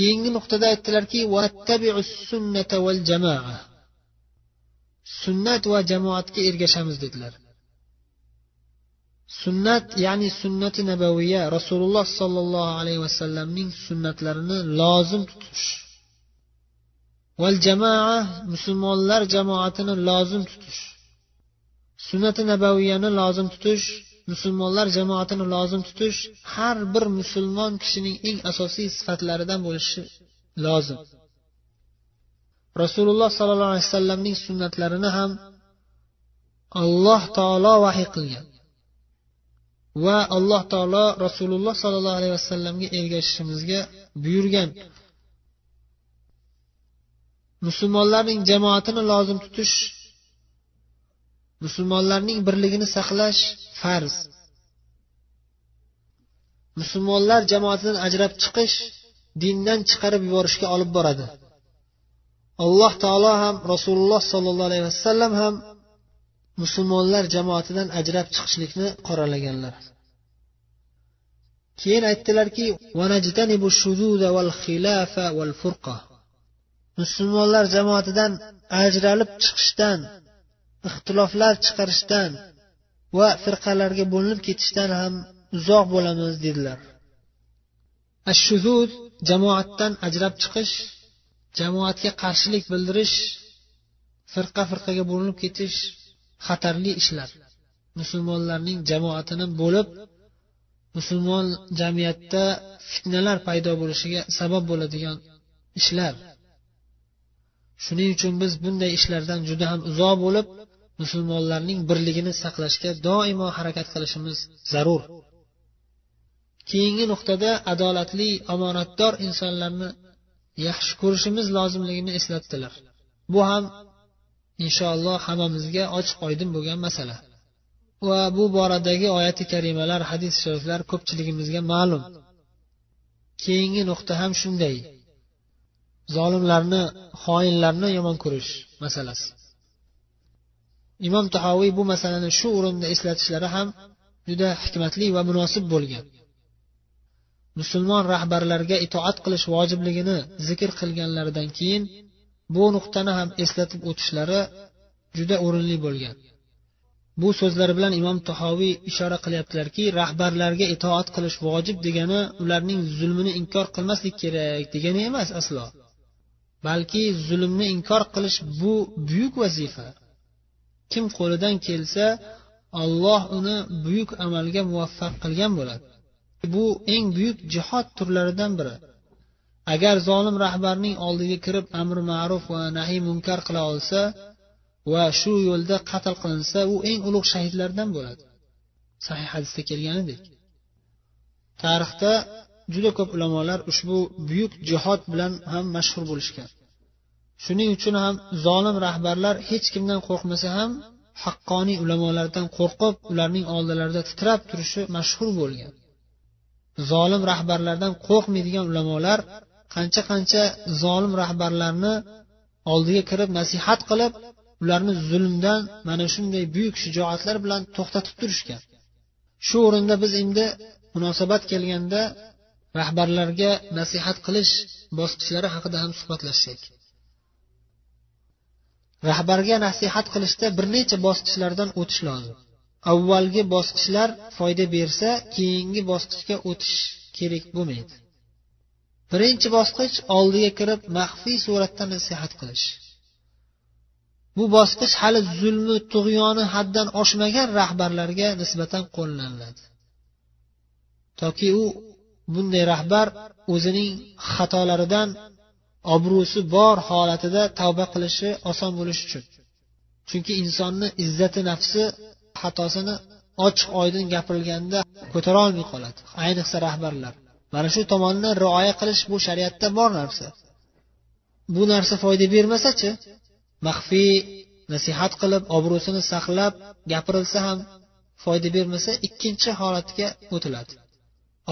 keyingi nuqtada aytdilarki sunnat va jamoatga ergashamiz dedilar. Sunnat ya'ni sunnati nabaviya rasululloh sollallohu alayhi vasallamning sunnatlarini lozim tutish. Val jamoa musulmonlar jamoatini lozim tutish. Sunnati nabaviyani lozim tutish musulmonlar jamoatini lozim tutish har bir musulmon kishining eng asosiy sifatlaridan bo'lishi lozim. Rasululloh sollallohu alayhi vasallamning sunnatlarini ham alloh taolo vahiy qilgan va alloh taolo rasululloh sollallohu alayhi vasallamga ergashishimizga buyurgan. Musulmonlarning jamoatini lozim tutish musulmonlarning birligini saqlash farz. Musulmonlar jamoatidan ajrab chiqish dindan chiqarib yuborishga olib boradi. Alloh taolo ham rasululloh sollallohu alayhi vasallam ham musulmonlar jamoatidan ajrab chiqishlikni qoralaganlar. Keyin aytdilarki musulmonlar jamoatidan ajralib chiqishdan ixtiloflar chiqarishdan va firqalarga bo'linib ketishdan ham uzoq bo'lamiz dedilar. Ashuzud jamoatdan ajrab chiqish jamoatga qarshilik bildirish firqa firqaga bo'linib ketish xatarli ishlar. Musulmonlarning jamoatini bo'lib musulmon jamiyatda fitnalar paydo bo'lishiga sabab bo'ladigan ishlar. Shuning uchun biz bunday ishlardan juda ham uzoq bo'lib musulmonlarning birligini saqlashga doimo harakat qilishimiz zarur. Keyingi nuqtada adolatli omonatdor insonlarni yaxshi ko'rishimiz lozimligini eslatdilar. Bu ham inshaalloh hammamizga ochiq oydin bo'lgan masala. Va bu boradagi oyati karimalar hadis shariflar ko'pchiligimizga ma'lum. Keyingi nuqta ham shunday. Zolimlarni xoinlarni yomon ko'rish masalasi. Imom tahoviy bu masalani shu o'rinda eslatishlari ham juda hikmatli va munosib bo'lgan. Musulmon rahbarlarga itoat qilish vojibligini zikr qilganlaridan keyin bu nuqtani ham eslatib o'tishlari juda o'rinli bo'lgan. Bu so'zlar bilan imom tahoviy ishora qilyaptilarki rahbarlarga itoat qilish vojib degani ularning zulmini inkor qilmaslik kerak degani emas aslo. Balki zulmni inkor qilish bu buyuk vazifa. Kim qo'lidan kelsa alloh uni buyuk amalga muvaffaq qilgan bo'ladi. Bu eng buyuk jihod turlaridan biri. Agar zolim rahbarning oldiga kirib amri ma'ruf va nahiy munkar qila olsa va shu yo'lda qatl qilinsa u eng ulug' shahidlardan bo'ladi. Sahih hadisda kelganidek. Tarixda juda ko'p ulamolar ushbu buyuk jihod bilan ham mashhur bo'lishgan. Shuning uchun ham zolim rahbarlar hech kimdan qo'rqmasa ham haqqoniy ulamolardan qo'rqib ularning oldilarida titrab turishi mashhur bo'lgan. Zolim rahbarlardan qo'rqmaydigan ulamolar qancha qancha zolim rahbarlarni oldiga kirib nasihat qilib ularni zulmdan mana shunday buyuk shijoatlar bilan to'xtatib turishgan. Shu o'rinda biz endi munosabat kelganda rahbarlarga nasihat qilish bosqichlari haqida ham suhbatlashsak. Rahbarga nasihat qilishda bir necha bosqichlardan o'tish lozim. Avvalgi bosqichlar foyda bersa keyingi bosqichga o'tish kerak bo'lmaydi. Birinchi bosqich oldiga kirib maxfiy suratda nasihat qilish. Bu bosqich hali zulmi tug'yoni haddan oshmagan rahbarlarga nisbatan qo'llaniladi. Toki u bunday rahbar o'zining xatolaridan obro'si bor holatida tavba qilishi oson bo'lishi uchun. Chunki insonni izzati nafsi xatosini ochiq oydin gapirilganda ko'tarolmay qoladi. Ayniqsa rahbarlar. Mana shu tomondan rioya qilish bu shariatda bor narsa. Bu narsa foyda bermasachi maxfiy nasihat qilib obro'sini saqlab gapirilsa ham foyda bermasa ikkinchi holatga o'tiladi.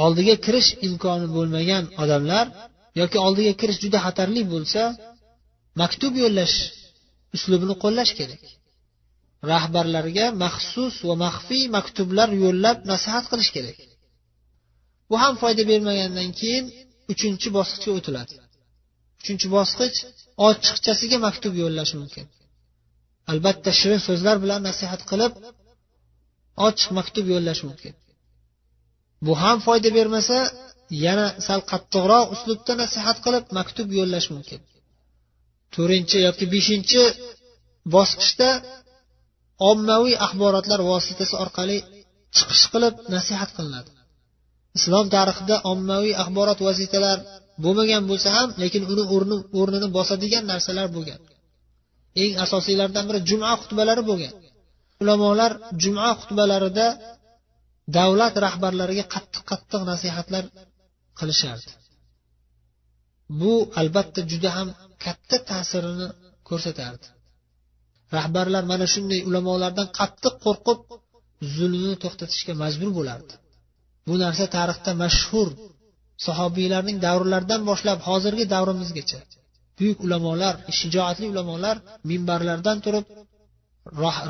Oldiga kirish imkoni bo'lmagan odamlar yoki oldiga kirish juda xatarli bo'lsa maktub yo'llash uslubini qo'llash kerak. Rahbarlarga maxsus va maxfiy maktublar yo'llab nasihat qilish kerak. Bu ham foyda bermagandan keyin uchinchi bosqichga o'tiladi. Uchinchi bosqich ochiqchasiga maktub yo'llash mumkin. Albatta shirin so'zlar bilan nasihat qilib ochiq maktub yo'llash mumkin. Bu ham foyda bermasa yana sal qattiqroq uslubda nasihat qilib maktub yo'llash mumkin. To'rtinchi yoki beshinchi bosqichda ommaviy axborotlar vositasi orqali chiqish qilib nasihat qilinadi. Islom tarixida ommaviy axborot vositalar bo'lmagan bo'lsa ham lekin uni o'rni o'rnini bosadigan narsalar bo'lgan. Eng asosiylaridan biri juma xutbalari bo'lgan. Ulamolar juma xutbalarida davlat rahbarlariga qattiq qattiq nasihatlar qilishardi. Bu albatta juda ham katta ta'sirini ko'rsatardi. Rahbarlar mana shunday ulamolardan qattiq qo'rqib zulmni to'xtatishga majbur bo'lardi. Bu narsa tarixda mashhur sahobiylarning davrlaridan boshlab hozirgi davrimizgacha. Buyuk ulamolar shijoatli ulamolar minbarlardan turib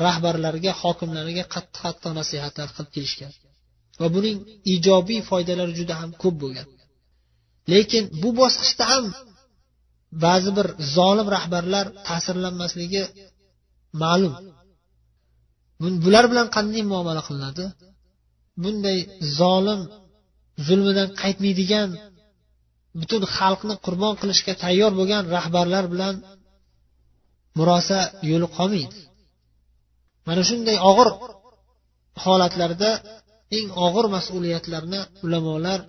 rahbarlarga hokimlarga qattiq qattiq nasihatlar qilib kelishgan. Va buning ijobiy foydalari juda ham ko'p bo'lgan. Lekin bu bosqichda ham ba'zi bir zolim rahbarlar ta'sirlanmasligi ma'lum. Bular bilan qanday muomala qilinadi? Bunday zolim zulmidan qaytmaydigan butun xalqni qurbon qilishga tayyor bo'lgan rahbarlar bilan murosa yo'li qolmaydi. Mana shunday og'ir holatlarda eng og'ir mas'uliyatlarni ulamolar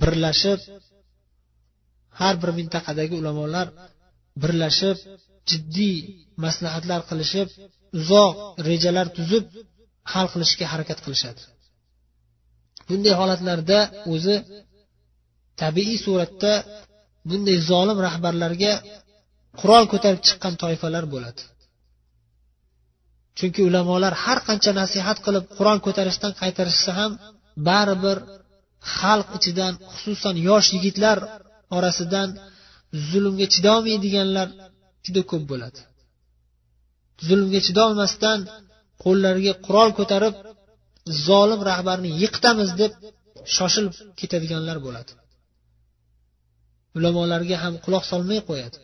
birlashib har bir mintaqadagi ulamolar birlashib jiddiy maslahatlar qilishib uzoq rejalar tuzib hal qilishga harakat qilishadi. Bunday holatlarda o'zi tabiiy suratda bunday zolim rahbarlarga qurol ko'tarib chiqqan toifalar bo'ladi. Chunki ulamolar har qancha nasihat qilib qur'on ko'tarishdan qaytarishsa ham baribir xalq ichidan xususan yosh yigitlar orasidan zulmga chidolmaydiganlar juda ko'p bo'ladi. Zulmga chidolmasdan qo'llariga qurol ko'tarib zolim rahbarni yiqitamiz deb shoshilib ketadiganlar bo'ladi. Ulamolarga ham quloq solmay qo'yadi.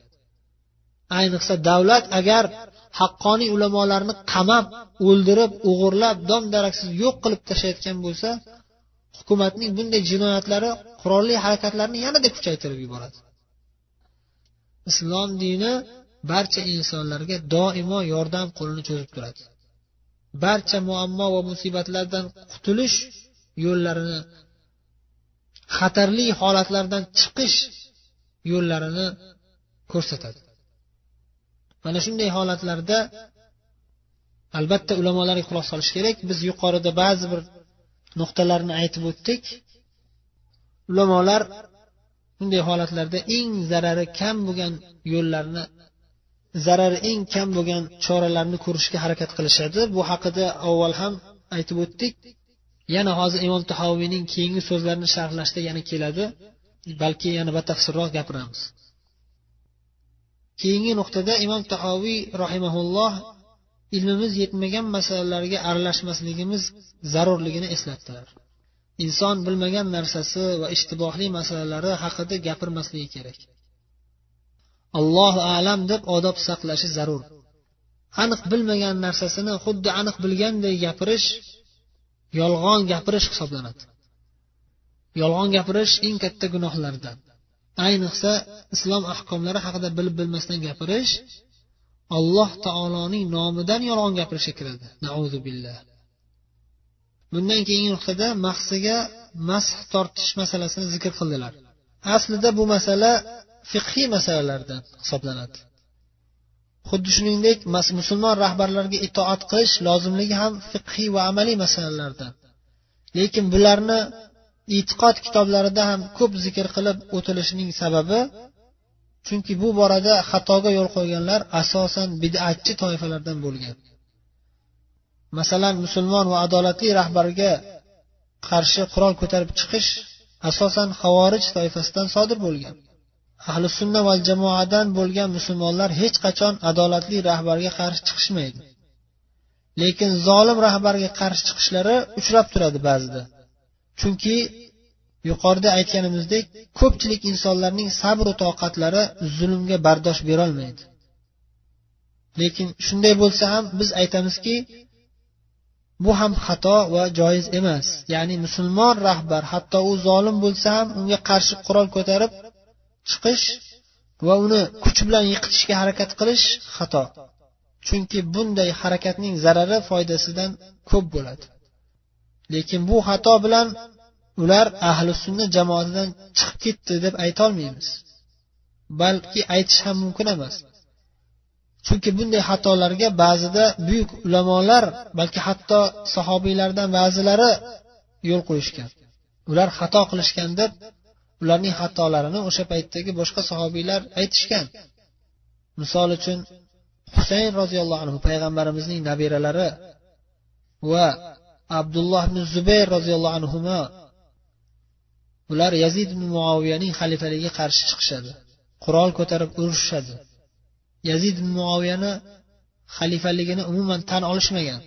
Ayniqsa davlat agar haqqoniy ulamolarni qamab o'ldirib o'g'irlab dom daraksiz yo'q qilib tashlayotgan bo'lsa hukumatning bunday jinoyatlari qurolli harakatlarni yanada kuchaytirib yuboradi. Islom dini barcha insonlarga doimo yordam qo'lini cho'zib turadi. Barcha muammo va musibatlardan qutulish yo'llarini xatarli holatlardan chiqish yo'llarini ko'rsatadi. Mana shunday holatlarda albatta ulamolarga quloq solish kerak. Biz yuqorida ba'zi bir nuqtalarni aytib o'tdik. Ulamolar bunday holatlarda eng zarari kam bo'lgan yo'llarni zarari eng kam bo'lgan choralarni ko'rishga harakat qilishadi. Bu haqida avval ham aytib o'tdik. Yana hozir imom tahoviyning keyingi so'zlarini sharhlashda yana keladi. Balki yana batafsilroq gapiramiz. Keyingi nuqtada imom tahoviy rahimaulloh ilmimiz yetmagan masalalarga aralashmasligimiz zarurligini eslatdilar inson bilmagan narsasi va ishtibohli masalalari haqida gapirmasligi kerak. Allohu alam deb odob saqlashi zarur. Aniq bilmagan narsasini xuddi aniq bilganday gapirish yolg'on gapirish hisoblanadi. Yolg'on gapirish eng katta gunohlardan. Ayniqsa islom ahkomlari haqida bilib bilmasdan gapirish alloh taoloning nomidan yolg'on gapirishga kiradi. Billah. Bundan keyingi nuqtada mahsiga masx tortish masalasini zikr qildilar. Aslida bu masala fiqhiy masalalardan hisoblanadi. Xuddi shuningdek musulmon rahbarlarga itoat qilish lozimligi ham fiqhiy va amaliy masalalardan. Lekin bularni e'tiqod kitoblarida ham ko'p zikr qilib o'tilishining sababi chunki bu borada xatoga yo'l qo'yganlar asosan bidatchi toifalardan bo'lgan. Masalan musulmon va adolatli rahbarga qarshi qurol ko'tarib chiqish asosan havorij toifasidan sodir bo'lgan. Ahli sunna va jamoadan bo'lgan musulmonlar hech qachon adolatli rahbarga qarshi chiqishmaydi. Lekin zolim rahbarga qarshi chiqishlari uchrab turadi ba'zida. Chunki yuqorida aytganimizdek ko'pchilik insonlarning sabru toqatlari zulmga bardosh berolmaydi. Lekin shunday bo'lsa ham biz aytamizki bu ham xato va joiz emas. Ya'ni musulmon rahbar hatto u zolim bo'lsa ham unga qarshi qurol ko'tarib chiqish va uni kuch bilan yiqitishga harakat qilish xato. Chunki bunday harakatning zarari foydasidan ko'p bo'ladi. Lekin bu xato bilan ular ahli sunna jamoatidan chiqib ketdi deb aytolmaymiz. Balki aytish ham mumkin emas. Chunki bunday xatolarga ba'zida buyuk ulamolar balki hatto sahobiylardan ba'zilari yo'l qo'yishgan. Ular xato qilishgan deb ularning xatolarini o'sha paytdagi boshqa sahobiylar aytishgan. Misol uchun husayn roziyallohu anhu payg'ambarimizning nabiralari va abdulloh ibn zubayr roziyallohu anhu ular yazid ibn muoviyaning xalifaligiga qarshi chiqishadi. Qurol ko'tarib urushishadi. Yazid ibn muoviyani xalifaligini umuman tan olishmagan.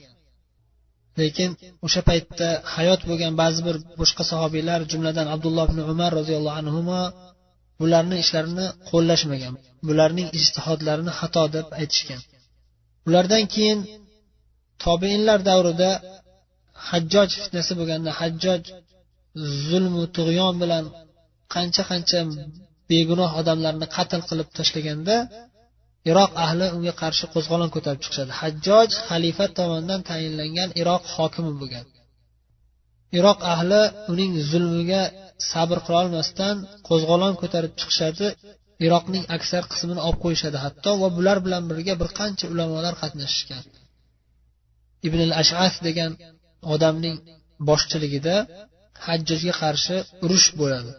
Lekin o'sha paytda hayot bo'lgan ba'zi bir boshqa sahobiylar jumladan abdulloh ibn umar roziyallohu anhu bularni ishlarini qo'llashmagan bularning ijtihodlarini xato deb aytishgan. Ulardan keyin tobeinlar davrida hajjoj fitnasi bo'lganda hajjoj zulmu tug'yon bilan qancha qancha begunoh odamlarni qatl qilib tashlaganda iroq ahli unga qarshi qo'zg'olon ko'tarib chiqishadi. Hajjoj xalifa tomonidan tayinlangan iroq hokimi bo'lgan. Iroq ahli uning zulmiga sabr qilolmasdan qo'zg'olon ko'tarib chiqishadi iroqning aksar qismini olib qo'yishadi hatto va bular bilan birga bir qancha ulamolar qatnashishgan. Ibn al ashas degan odamning boshchiligida hajjojga qarshi urush bo'ladi.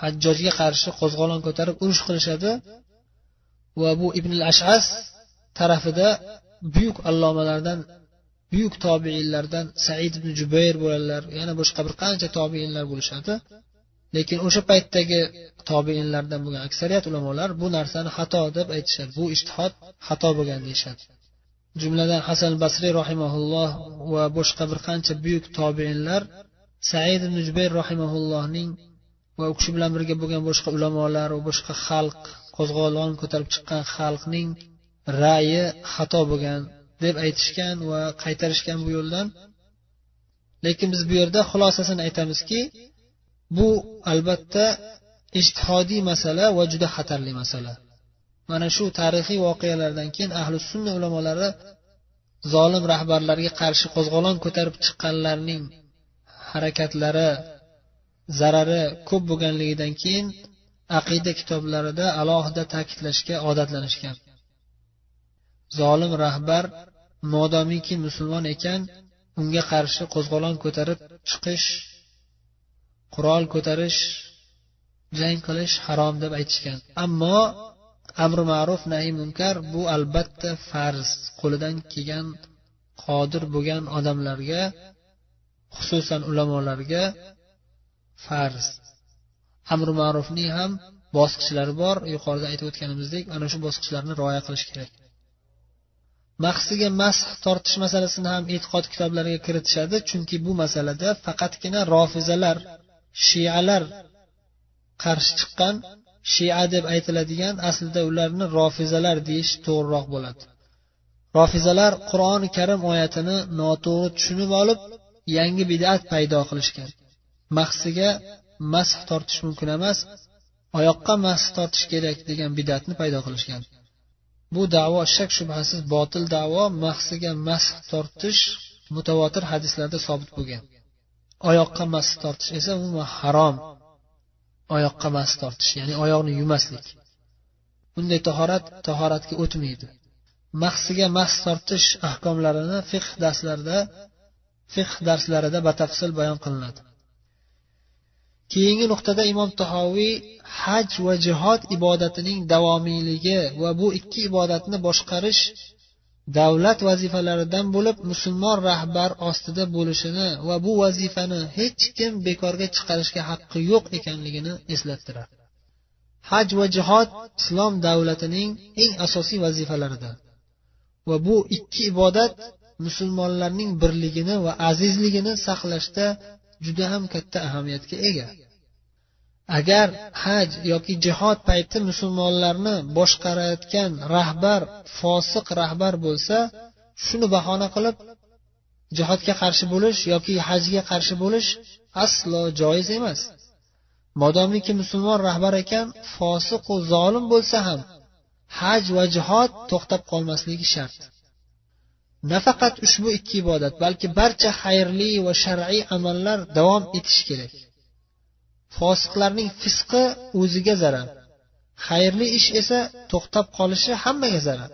Hajjojga qarshi qo'zg'olon ko'tarib urush qilishadi va bu ibn al ashas tarafida buyuk allomalardan buyuk tobeinlardan said ibn jubayr bo'ladilar yana boshqa bir qancha tobeinlar bo'lishadi. Lekin o'sha paytdagi tobeinlardan bo'lgan aksariyat ulamolar bu narsani xato deb aytishadi. Bu ishtihod xato bo'lgan deyishadi. Jumladan hasan basriy rahimaulloh va boshqa bir qancha buyuk tobeinlar said ibn jubayr rahimaullohning va u kishi bilan birga bo'lgan boshqa ulamolar va boshqa xalq qo'zg'olon ko'tarib chiqqan xalqning ra'yi xato bo'lgan deb aytishgan va qaytarishgan bu yo'ldan. Lekin biz bu yerda xulosasini aytamizki bu albatta ijtihodiy masala va juda xatarli masala. Mana shu tarixiy voqealardan keyin ahli sunna ulamolari zolim rahbarlarga qarshi qo'zg'olon ko'tarib chiqqanlarning harakatlari zarari ko'p bo'lganligidan keyin aqida kitoblarida alohida ta'kidlashga odatlanishgan. Zolim rahbar modomiki musulmon ekan unga qarshi qo'zg'olon ko'tarib chiqish qurol ko'tarish jang qilish harom deb aytishgan. Ammo amri ma'ruf nahi munkar bu albatta farz. Qo'lidan kelgan qodir bo'lgan odamlarga xususan ulamolarga farz. Amri ma'rufning ham bosqichlari bor. Yuqorida aytib o'tganimizdek ana shu bosqichlarni rioya qilish kerak. Mahsiga masx tortish masalasini ham e'tiqod kitoblariga kiritishadi chunki bu masalada faqatgina rofizalar shialar qarshi chiqqan shia deb aytiladigan aslida ularni rofizalar deyish to'g'riroq bo'ladi. Rofizalar qur'oni karim oyatini noto'g'ri tushunib olib yangi bidat paydo qilishgan. Mahsiga masx tortish mumkin emas oyoqqa masx tortish kerak degan bidatni paydo qilishgan. Bu davo shak shubhasiz botil davo mahsiga masx tortish mutavotir hadislarda sobit bo'lgan. Oyoqqa masx tortish esa umuman harom. Oyoqqa mas tortish ya'ni oyoqni yumaslik. Bunday tahorat tahoratga o'tmaydi. Mahsiga masx tortish ahkomlarini fiqh darslarida fiqh darslarida batafsil bayon qilinadi. Keyingi nuqtada imom tahoviy haj va jihod ibodatining davomiyligi va bu ikki ibodatni boshqarish davlat vazifalaridan bo'lib musulmon rahbar ostida bo'lishini va bu vazifani hech kim bekorga chiqarishga haqqi yo'q ekanligini eslattiradi haj va jihod islom davlatining eng asosiy vazifalaridan va bu ikki ibodat musulmonlarning birligini va azizligini saqlashda juda ham katta ahamiyatga ega. Agar haj yoki jihod payti musulmonlarni boshqarayotgan rahbar fosiq rahbar bo'lsa shuni bahona qilib jihodga qarshi bo'lish yoki hajga qarshi bo'lish aslo joiz emas. Modomiki musulmon rahbar ekan fosiqu zolim bo'lsa ham haj va jihod to'xtab qolmasligi shart. Nafaqat ushbu ikki ibodat balki barcha xayrli va shar'iy amallar davom etishi kerak. Fosiqlarning fisqi o'ziga zarar. Xayrli ish esa to'xtab qolishi hammaga zarar.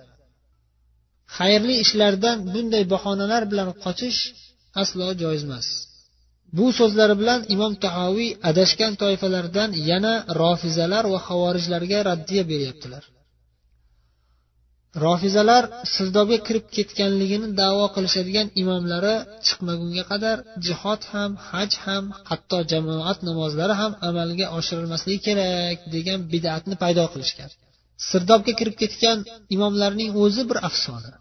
Xayrli ishlardan bunday bahonalar bilan qochish aslo joiz emas. Bu so'zlari bilan imom tahoviy adashgan toifalardan yana rofizalar va havorijlarga raddiya beryaptilar. Rofizalar sirdobga kirib ketganligini davo qilishadigan imomlari chiqmagunga qadar jihod ham haj ham hatto jamoat namozlari ham amalga oshirilmasligi kerak degan bidatni paydo qilishgan. Sirdobga kirib ketgan imomlarning o'zi bir afsona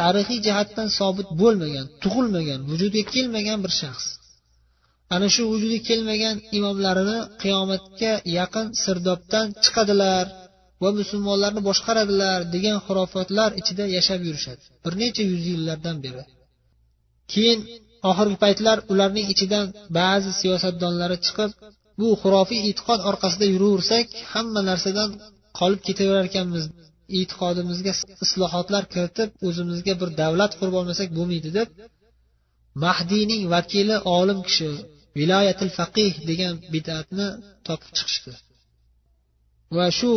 tarixiy jihatdan sobit bo'lmagan tug'ilmagan vujudga kelmagan bir shaxs. Ana shu vujudga kelmagan imomlarini qiyomatga yaqin sirdobdan chiqadilar. Va musulmonlarni boshqaradilar degan xurofotlar ichida yashab yurishadi bir necha yuz yillardan beri. Keyin oxirgi paytlar ularning ichidan ba'zi siyosatdonlari chiqib bu xurofiy e'tiqod orqasida yuraversak hamma narsadan qolib ketaverar ekanmiz e'tiqodimizga islohotlar kiritib o'zimizga bir davlat qurib olmasak bo'lmaydi deb mahdiyning vakili olim kishi viloyatil faqih degan bidatni topib chiqishdi. Va shu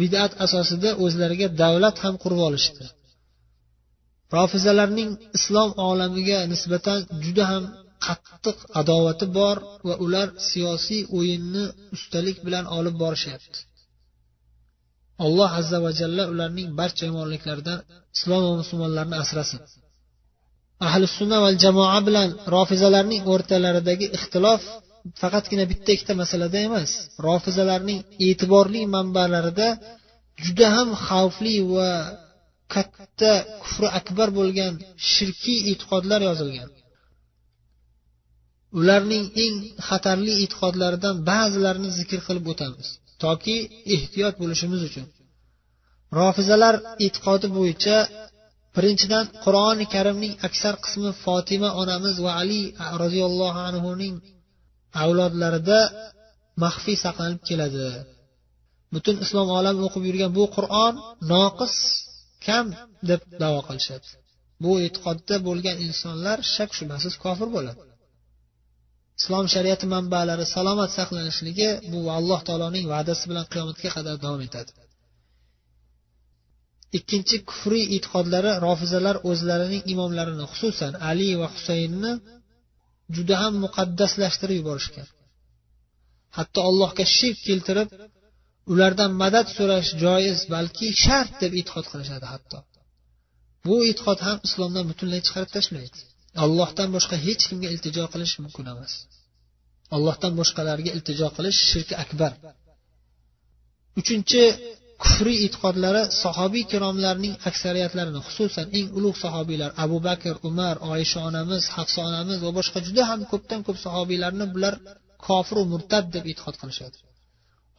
bidat asosida o'zlariga davlat ham qurib olishdi. Rofizalarning islom olamiga nisbatan juda ham qattiq adovati bor va ular siyosiy o'yinni ustalik bilan olib borishyapti. Alloh azza va jalla ularning barcha yomonliklaridan islom va musulmonlarni asrasin. Ahli sunna va jamoa bilan rofizalarning o'rtalaridagi ixtilof faqatgina bitta ikkita masalada emas. Rofizalarning e'tiborli manbalarida juda ham xavfli va katta kufri akbar bo'lgan shirkiy e'tiqodlar yozilgan. Ularning eng xatarli e'tiqodlaridan ba'zilarini zikr qilib o'tamiz toki ehtiyot bo'lishimiz uchun. Rofizalar e'tiqodi bo'yicha birinchidan qur'oni karimning aksar qismi fotima onamiz va ali roziyallohu anhuning avlodlarida maxfiy saqlanib keladi. Butun islom olami o'qib yurgan bu qur'on noqis kam deb davo qilishadi bu e'tiqodda bo'lgan insonlar shak shubhasiz kofir bo'ladi. Islom shariati manbalari salomat saqlanishligi bu alloh taoloning va'dasi bilan qiyomatga qadar davom etadi. Ikkinchi kufriy e'tiqodlari rofizalar o'zlarining imomlarini xususan ali va husaynni juda ham muqaddaslashtirib yuborishgan. Hatto allohga shirk keltirib ulardan madad so'rash joiz balki shart deb e'tiqod qilishadi hatto. Bu e'tiqod ham islomdan butunlay chiqarib tashlaydi. Allohdan boshqa hech kimga iltijo qilish mumkin emas. Allohdan boshqalarga iltijo qilish shirki akbar. Uchinchi kufriy e'tiqodlari sahobiy kiromlarning aksariyatlarini xususan eng ulug' sahobiylar abu bakr umar oysha onamiz hafsa onamiz va boshqa juda ham ko'pdan ko'p sahobiylarni bular kofiru murtad deb e'tiqod qilishadi.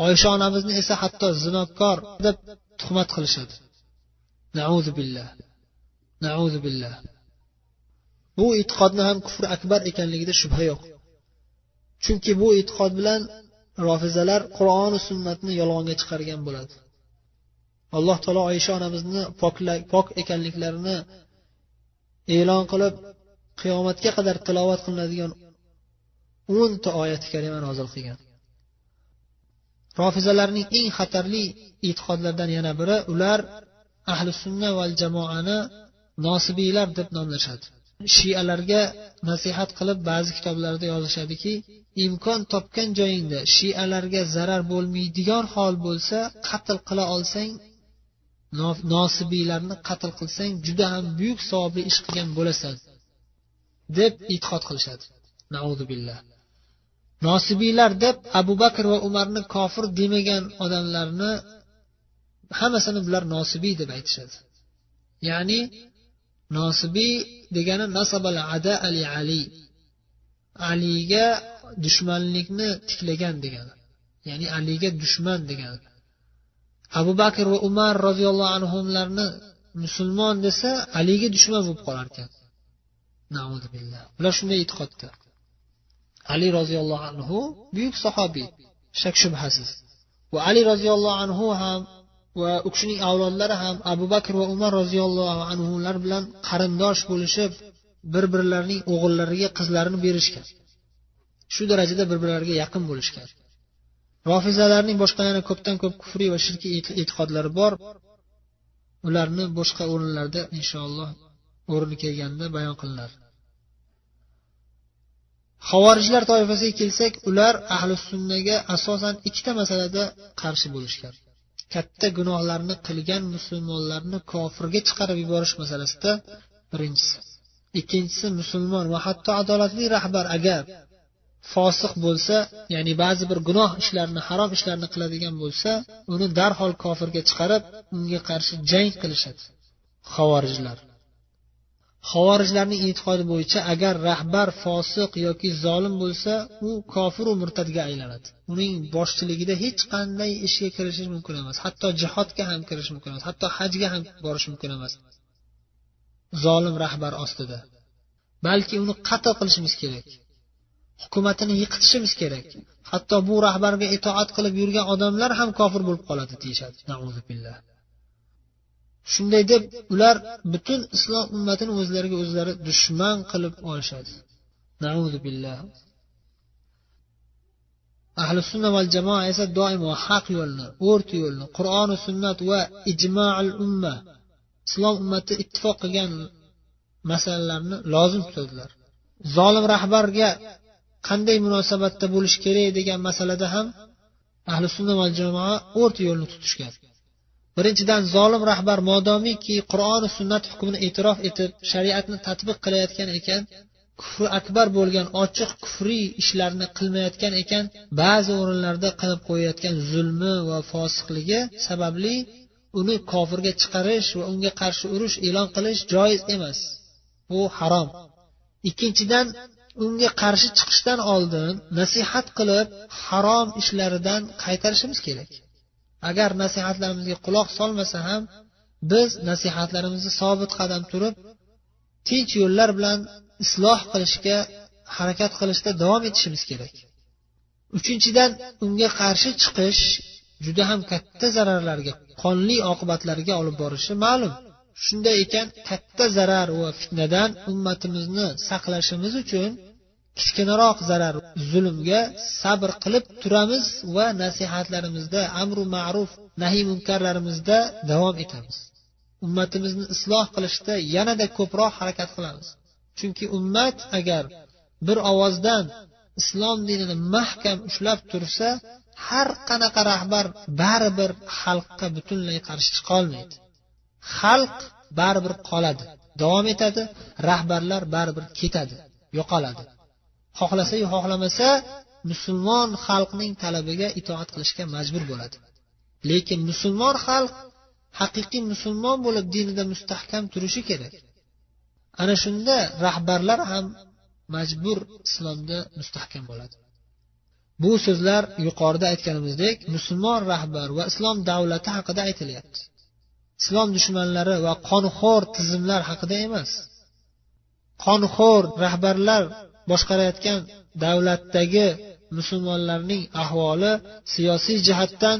Oysha onamizni esa hatto zinokor deb tuhmat qilishadi. Nauzu billah. Nauzu billah. Bu e'tiqodni ham kufr akbar ekanligida shubha yo'q. Chunki bu e'tiqod bilan rofizalar qur'oni sunnatni yolg'onga chiqargan bo'ladi. Alloh taolo oysha onamizni pok ekanliklarini e'lon qilib qiyomatga qadar tilovat qilinadigan o'nta oyati kalima nozil qilgan. Rofizalarning eng xatarli e'tiqodlaridan yana biri ular ahli sunna val jamoani nosibiylar deb nomlashadi. Shialarga nasihat qilib ba'zi kitoblarda yozishadiki imkon topgan joyingda shialarga zarar bo'lmaydigan hol bo'lsa qatl qila olsang nosibiylarni qatl qilsang juda ham buyuk savobli ish qilgan bo'lasan deb e'tiqod qilishadi. Billah. Nosibiylar deb abu bakr va umarni kofir demagan odamlarni hammasini bular nosibiy deb aytishadi. Ya'ni nosibiy degani nasabal ada ali ali. Aliga dushmanlikni tiklagan degani. Ya'ni aliga dushman degani. Abu bakr va umar roziyallohu anhularni musulmon desa aliga dushman bo'lib qolar ekan. Ular shunday e'tiqodda. Ali roziyallohu anhu buyuk sahobiy shak shubhasiz. Va ali roziyallohu anhu ham va u kishining avlodlari ham abu bakr va umar roziyallohu anhular bilan qarindosh bo'lishib bir birlarining o'g'illariga qizlarini berishgan. Shu darajada bir birlariga yaqin bo'lishgan. Rofizalarning boshqa yana ko'pdan ko'p kufriy va shirkiy e'tiqodlari bor. Ularni boshqa o'rinlarda inshaalloh o'rni kelganda bayon qilinadi havorijlar toifasiga kelsak ular ahli sunnaga asosan ikkita masalada qarshi bo'lishgan. Katta gunohlarni qilgan musulmonlarni kofirga chiqarib yuborish masalasida birinchisi. Ikkinchisi musulmon va hatto adolatli rahbar agar fosiq bo'lsa ya'ni ba'zi bir gunoh ishlarni harom ishlarni qiladigan bo'lsa uni darhol kofirga chiqarib unga qarshi jang qilishadi. Havorijlar havorijlarning e'tiqodi bo'yicha agar rahbar fosiq yoki zolim bo'lsa u kofiru murtadga aylanadi. Uning boshchiligida hech qanday ishga kirishish mumkin emas hatto jihodga ham kirish mumkin emas hatto hajga ham borish mumkin emas. Zolim rahbar ostida. Balki uni qatl qilishimiz kerak. Hukumatini yiqitishimiz kerak. Hatto bu rahbarga itoat qilib yurgan odamlar ham kofir bo'lib qoladi deyishadi. Shunday deb ular butun islom ummatini o'zlariga o'zlari dushman qilib olishadi. Billah. Ahli sunna val jamoa esa doimo haq yo'lni o'rta yo'lni qur'oni sunnat va ijmoal umma islom ummati ittifoq qilgan masalalarni lozim tutadilar. Zolim rahbarga qanday munosabatda bo'lish kerak degan masalada ham ahli sunna va jamoa o'rta yo'lni tutishgan. Birinchidan zolim rahbar modomiki qur'oni sunnat hukmini e'tirof etib shariatni tatbiq qilayotgan ekan kufri akbar bo'lgan ochiq kufriy ishlarni qilmayotgan ekan ba'zi o'rinlarda qilib qo'yayotgan zulmi va fosiqligi sababli uni kofirga chiqarish va unga qarshi urush e'lon qilish joiz emas. Bu harom. Ikkinchidan unga qarshi chiqishdan oldin nasihat qilib harom ishlaridan qaytarishimiz kerak. Agar nasihatlarimizga quloq solmasa ham biz nasihatlarimizni sobit qadam turib tinch yo'llar bilan isloh qilishga harakat qilishda davom etishimiz kerak. Uchinchidan unga qarshi chiqish juda ham katta zararlarga qonli oqibatlarga olib borishi ma'lum. Shunday ekan katta zarar va fitnadan ummatimizni saqlashimiz uchun kichkinaroq zarar zulmga sabr qilib turamiz va nasihatlarimizda amru ma'ruf nahiy munkarlarimizda davom etamiz. Ummatimizni isloh qilishda yanada ko'proq harakat qilamiz. Chunki ummat agar bir ovozdan islom dinini mahkam ushlab tursa har qanaqa rahbar baribir xalqqa butunlay qarshi chiqolmaydi xalq baribir qoladi davom etadi rahbarlar baribir ketadi yo'qoladi. Xohlasayu xohlamasa musulmon xalqning talabiga itoat qilishga majbur bo'ladi. Lekin musulmon xalq haqiqiy musulmon bo'lib dinida mustahkam turishi kerak. Ana shunda rahbarlar ham majbur islomda mustahkam bo'ladi. Bu so'zlar yuqorida aytganimizdek musulmon rahbar va islom davlati haqida aytilyapti. Islom dushmanlari va qonxo'r tizimlar haqida emas. Qonxo'r rahbarlar boshqarayotgan davlatdagi musulmonlarning ahvoli siyosiy jihatdan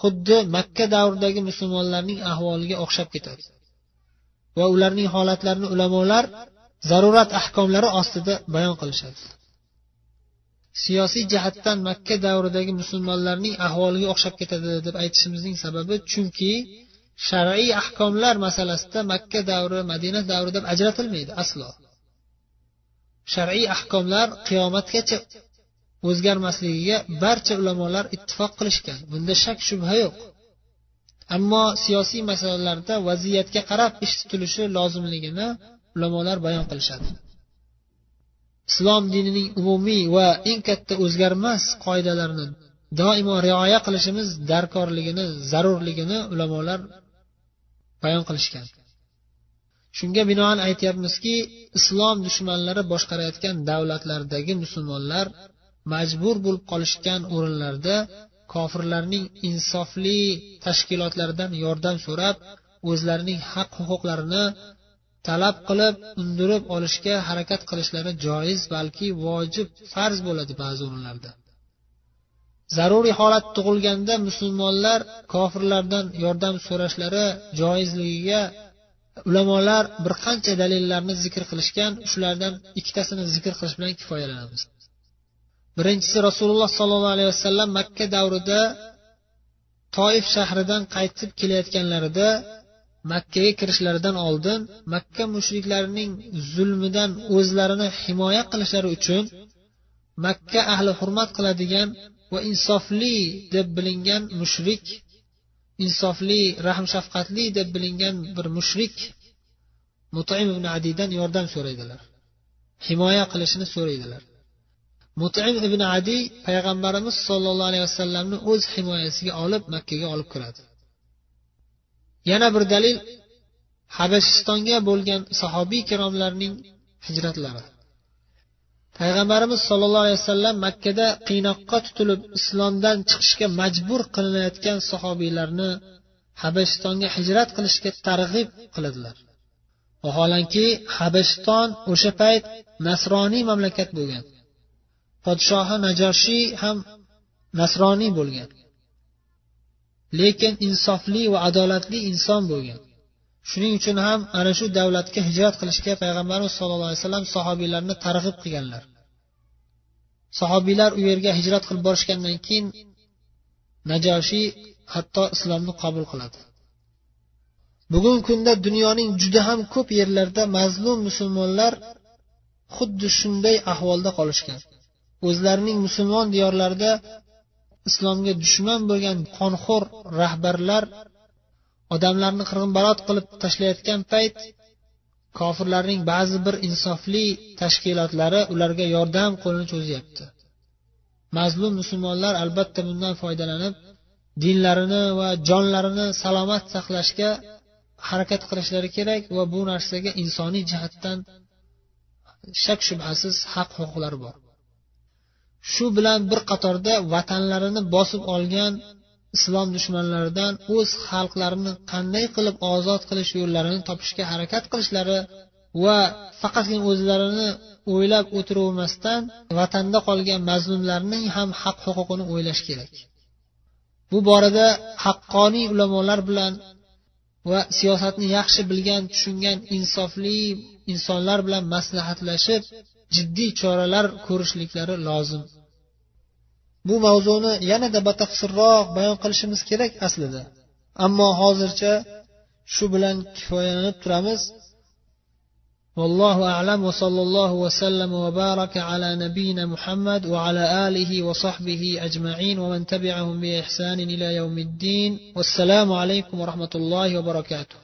xuddi makka davridagi musulmonlarning ahvoliga o'xshab ketadi. Va ularning holatlarini ulamolar zarurat ahkomlari ostida bayon qilishadi. Siyosiy jihatdan makka davridagi musulmonlarning ahvoliga o'xshab ketadi deb aytishimizning sababi chunki shar'iy ahkomlar masalasida makka davri madina davri deb ajratilmaydi aslo. Shar'iy ahkomlar qiyomatgacha o'zgarmasligiga barcha ulamolar ittifoq qilishgan. Bunda shak shubha yo'q. Ammo siyosiy masalalarda vaziyatga qarab ish tutilishi lozimligini ulamolar bayon qilishadi. Islom dinining umumiy va eng katta o'zgarmas qoidalarini doimo rioya qilishimiz darkorligini zarurligini ulamolar bayon qilishgan. Shunga binoan aytyapmizki islom dushmanlari boshqarayotgan davlatlardagi musulmonlar majbur bo'lib qolishgan o'rinlarda kofirlarning insofli tashkilotlaridan yordam so'rab o'zlarining haq huquqlarini talab qilib undirib olishga harakat qilishlari joiz balki vojib farz bo'ladi ba'zi o'rinlarda. Zaruriy holat tug'ilganda musulmonlar kofirlardan yordam so'rashlari joizligiga ulamolar bir qancha dalillarni zikr qilishgan shulardan ikkitasini zikr qilish bilan kifoyalanamiz. Birinchisi rasululloh sollallohu alayhi vasallam makka davrida toif shahridan qaytib kelayotganlarida makkaga kirishlaridan oldin makka mushriklarining zulmidan o'zlarini himoya qilishlari uchun makka ahli hurmat qiladigan va insofli deb bilingan mushrik insofli rahm shafqatli deb bilingan bir mushrik mutim ibn adiydan yordam so'raydilar. Himoya qilishini so'raydilar. Mutim ibn adiy payg'ambarimiz sollallohu alayhi vasallamni o'z himoyasiga olib makkaga olib kiradi. Yana bir dalil habashistonga bo'lgan sahobiy ikromlarning hijratlari. Payg'ambarimiz sollallohu alayhi vasallam makkada qiynoqqa tutilib islomdan chiqishga majbur qilinayotgan sahobiylarni habashistonga hijrat qilishga targ'ib qiladilar. Vaholanki habashiston o'sha payt nasroniy mamlakat bo'lgan. Podshohi najoshiy ham nasroniy bo'lgan. Lekin insofli va adolatli inson bo'lgan. Shuning uchun ham ana shu davlatga hijrat qilishga payg'ambarimiz sollallohu alayhi vasallam sahobiylarni targ'ib qilganlar. Sahobiylar u yerga hijrat qilib borishgandan keyin najoshiy hatto islomni qabul qiladi. Bugungi kunda dunyoning juda ham ko'p yerlarida mazlum musulmonlar xuddi shunday ahvolda qolishgan. O'zlarining musulmon diyorlarida islomga dushman bo'lgan qonxo'r rahbarlar odamlarni qirg'inbarot qilib tashlayotgan payt kofirlarning ba'zi bir insofli tashkilotlari ularga yordam qo'lini cho'zyapti. Mazlum musulmonlar albatta bundan foydalanib dinlarini va jonlarini salomat saqlashga harakat qilishlari kerak va bu narsaga insoniy jihatdan shak shubhasiz haq huquqlari bor. Shu bilan bir qatorda vatanlarini bosib olgan islom dushmanlaridan o'z xalqlarini qanday qilib ozod qilish yo'llarini topishga harakat qilishlari va faqatgina o'zlarini o'ylab o'tiravermasdan vatanda qolgan mazlumlarning ham haq huquqini o'ylash kerak. Bu borada haqqoniy ulamolar bilan va siyosatni yaxshi bilgan tushungan insofli insonlar bilan maslahatlashib jiddiy choralar ko'rishliklari lozim. bu mavzuni yanada batafsilroq bayon qilishimiz kerak aslida ammo hozircha shu bilan kifoyalanib turamiz والله أعلم وصلى الله وسلم وبارك على نبينا محمد وعلى آله وصحبه أجمعين ومن تبعهم بإحسان إلى يوم الدين والسلام عليكم ورحمة الله وبركاته